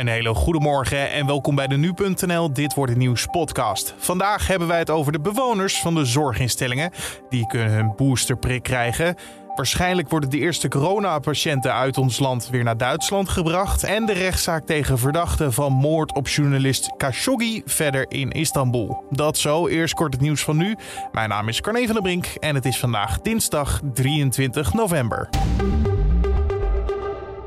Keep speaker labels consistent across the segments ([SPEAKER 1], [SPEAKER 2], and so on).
[SPEAKER 1] Een hele goede morgen en welkom bij de Nu.nl Dit wordt het nieuws podcast. Vandaag hebben wij het over de bewoners van de zorginstellingen. Die kunnen hun boosterprik krijgen. Waarschijnlijk worden de eerste coronapatiënten uit ons land weer naar Duitsland gebracht. En de rechtszaak tegen verdachten van moord op journalist Khashoggi verder in Istanbul. Dat zo, eerst kort het nieuws van nu. Mijn naam is Carne van der Brink en het is vandaag dinsdag 23 november.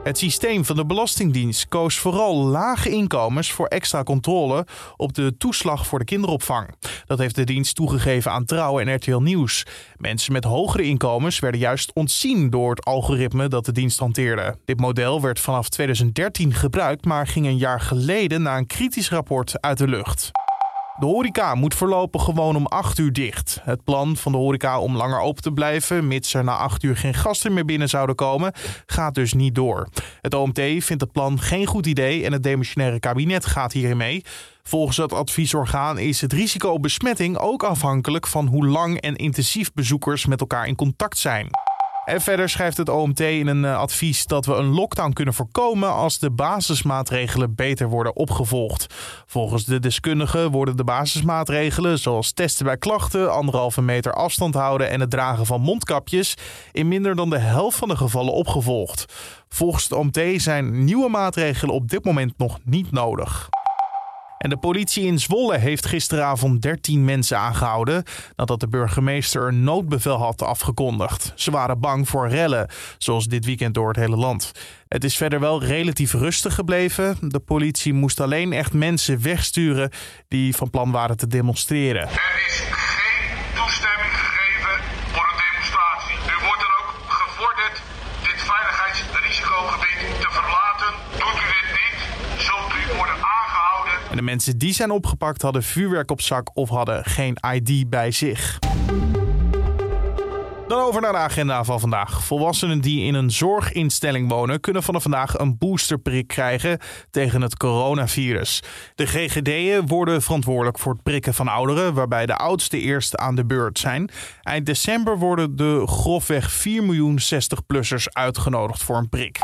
[SPEAKER 1] Het systeem van de Belastingdienst koos vooral lage inkomens voor extra controle op de toeslag voor de kinderopvang. Dat heeft de dienst toegegeven aan Trouw en RTL Nieuws. Mensen met hogere inkomens werden juist ontzien door het algoritme dat de dienst hanteerde. Dit model werd vanaf 2013 gebruikt, maar ging een jaar geleden na een kritisch rapport uit de lucht. De horeca moet voorlopig gewoon om 8 uur dicht. Het plan van de horeca om langer open te blijven, mits er na 8 uur geen gasten meer binnen zouden komen, gaat dus niet door. Het OMT vindt het plan geen goed idee en het demissionaire kabinet gaat hierin mee. Volgens het adviesorgaan is het risico op besmetting ook afhankelijk van hoe lang en intensief bezoekers met elkaar in contact zijn. En verder schrijft het OMT in een eh, advies dat we een lockdown kunnen voorkomen als de basismaatregelen beter worden opgevolgd. Volgens de deskundigen worden de basismaatregelen, zoals testen bij klachten, anderhalve meter afstand houden en het dragen van mondkapjes, in minder dan de helft van de gevallen opgevolgd. Volgens het OMT zijn nieuwe maatregelen op dit moment nog niet nodig. En de politie in Zwolle heeft gisteravond 13 mensen aangehouden nadat de burgemeester een noodbevel had afgekondigd. Ze waren bang voor rellen, zoals dit weekend door het hele land. Het is verder wel relatief rustig gebleven. De politie moest alleen echt mensen wegsturen die van plan waren te demonstreren.
[SPEAKER 2] Er is geen toestemming gegeven voor een demonstratie. U wordt er ook gevorderd dit veiligheidsrisicogebied te verlaten. Doet u dit niet, zult u worden aangehouden.
[SPEAKER 1] En de mensen die zijn opgepakt hadden vuurwerk op zak of hadden geen ID bij zich. Dan over naar de agenda van vandaag. Volwassenen die in een zorginstelling wonen kunnen vanaf vandaag een boosterprik krijgen tegen het coronavirus. De GGD'en worden verantwoordelijk voor het prikken van ouderen, waarbij de oudste eerst aan de beurt zijn. Eind december worden de grofweg 4 miljoen 60-plussers uitgenodigd voor een prik.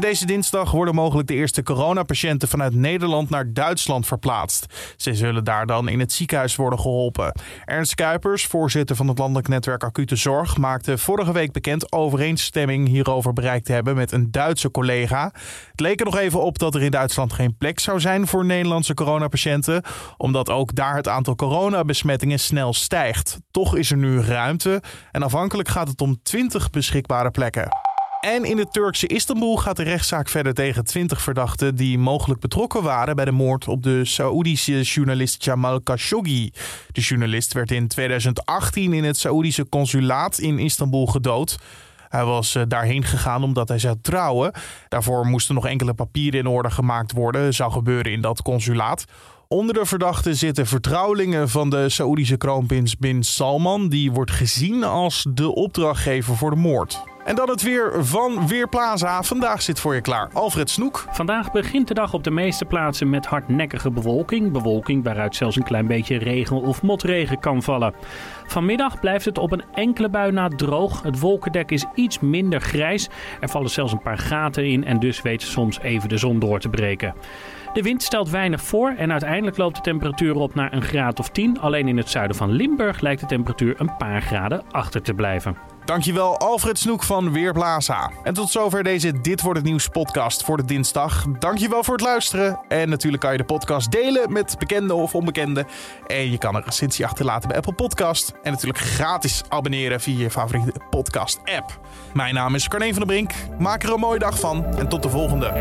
[SPEAKER 1] Deze dinsdag worden mogelijk de eerste coronapatiënten vanuit Nederland naar Duitsland verplaatst. Ze zullen daar dan in het ziekenhuis worden geholpen. Ernst Kuipers, voorzitter van het landelijk netwerk Acute Zorg, maakte vorige week bekend overeenstemming hierover bereikt te hebben met een Duitse collega. Het leek er nog even op dat er in Duitsland geen plek zou zijn voor Nederlandse coronapatiënten, omdat ook daar het aantal coronabesmettingen snel stijgt. Toch is er nu ruimte en afhankelijk gaat het om 20 beschikbare plekken. En in het Turkse Istanbul gaat de rechtszaak verder tegen 20 verdachten die mogelijk betrokken waren bij de moord op de Saoedische journalist Jamal Khashoggi. De journalist werd in 2018 in het Saoedische consulaat in Istanbul gedood. Hij was eh, daarheen gegaan omdat hij zou trouwen. Daarvoor moesten nog enkele papieren in orde gemaakt worden. Zou gebeuren in dat consulaat. Onder de verdachten zitten vertrouwelingen van de Saoedische kroonprins Bin Salman. Die wordt gezien als de opdrachtgever voor de moord. En dan het weer van Weerplaza. Vandaag zit voor je klaar Alfred Snoek.
[SPEAKER 3] Vandaag begint de dag op de meeste plaatsen met hardnekkige bewolking. Bewolking waaruit zelfs een klein beetje regen of motregen kan vallen. Vanmiddag blijft het op een enkele bui na droog. Het wolkendek is iets minder grijs. Er vallen zelfs een paar gaten in en dus weet soms even de zon door te breken. De wind stelt weinig voor en uiteindelijk loopt de temperatuur op naar een graad of 10. Alleen in het zuiden van Limburg lijkt de temperatuur een paar graden achter te blijven.
[SPEAKER 1] Dankjewel Alfred Snoek van Weerplaza. En tot zover deze Dit Wordt Het Nieuws podcast voor de dinsdag. Dankjewel voor het luisteren. En natuurlijk kan je de podcast delen met bekenden of onbekenden. En je kan een recensie achterlaten bij Apple Podcast. En natuurlijk gratis abonneren via je favoriete podcast app. Mijn naam is Carne van der Brink. Maak er een mooie dag van en tot de volgende.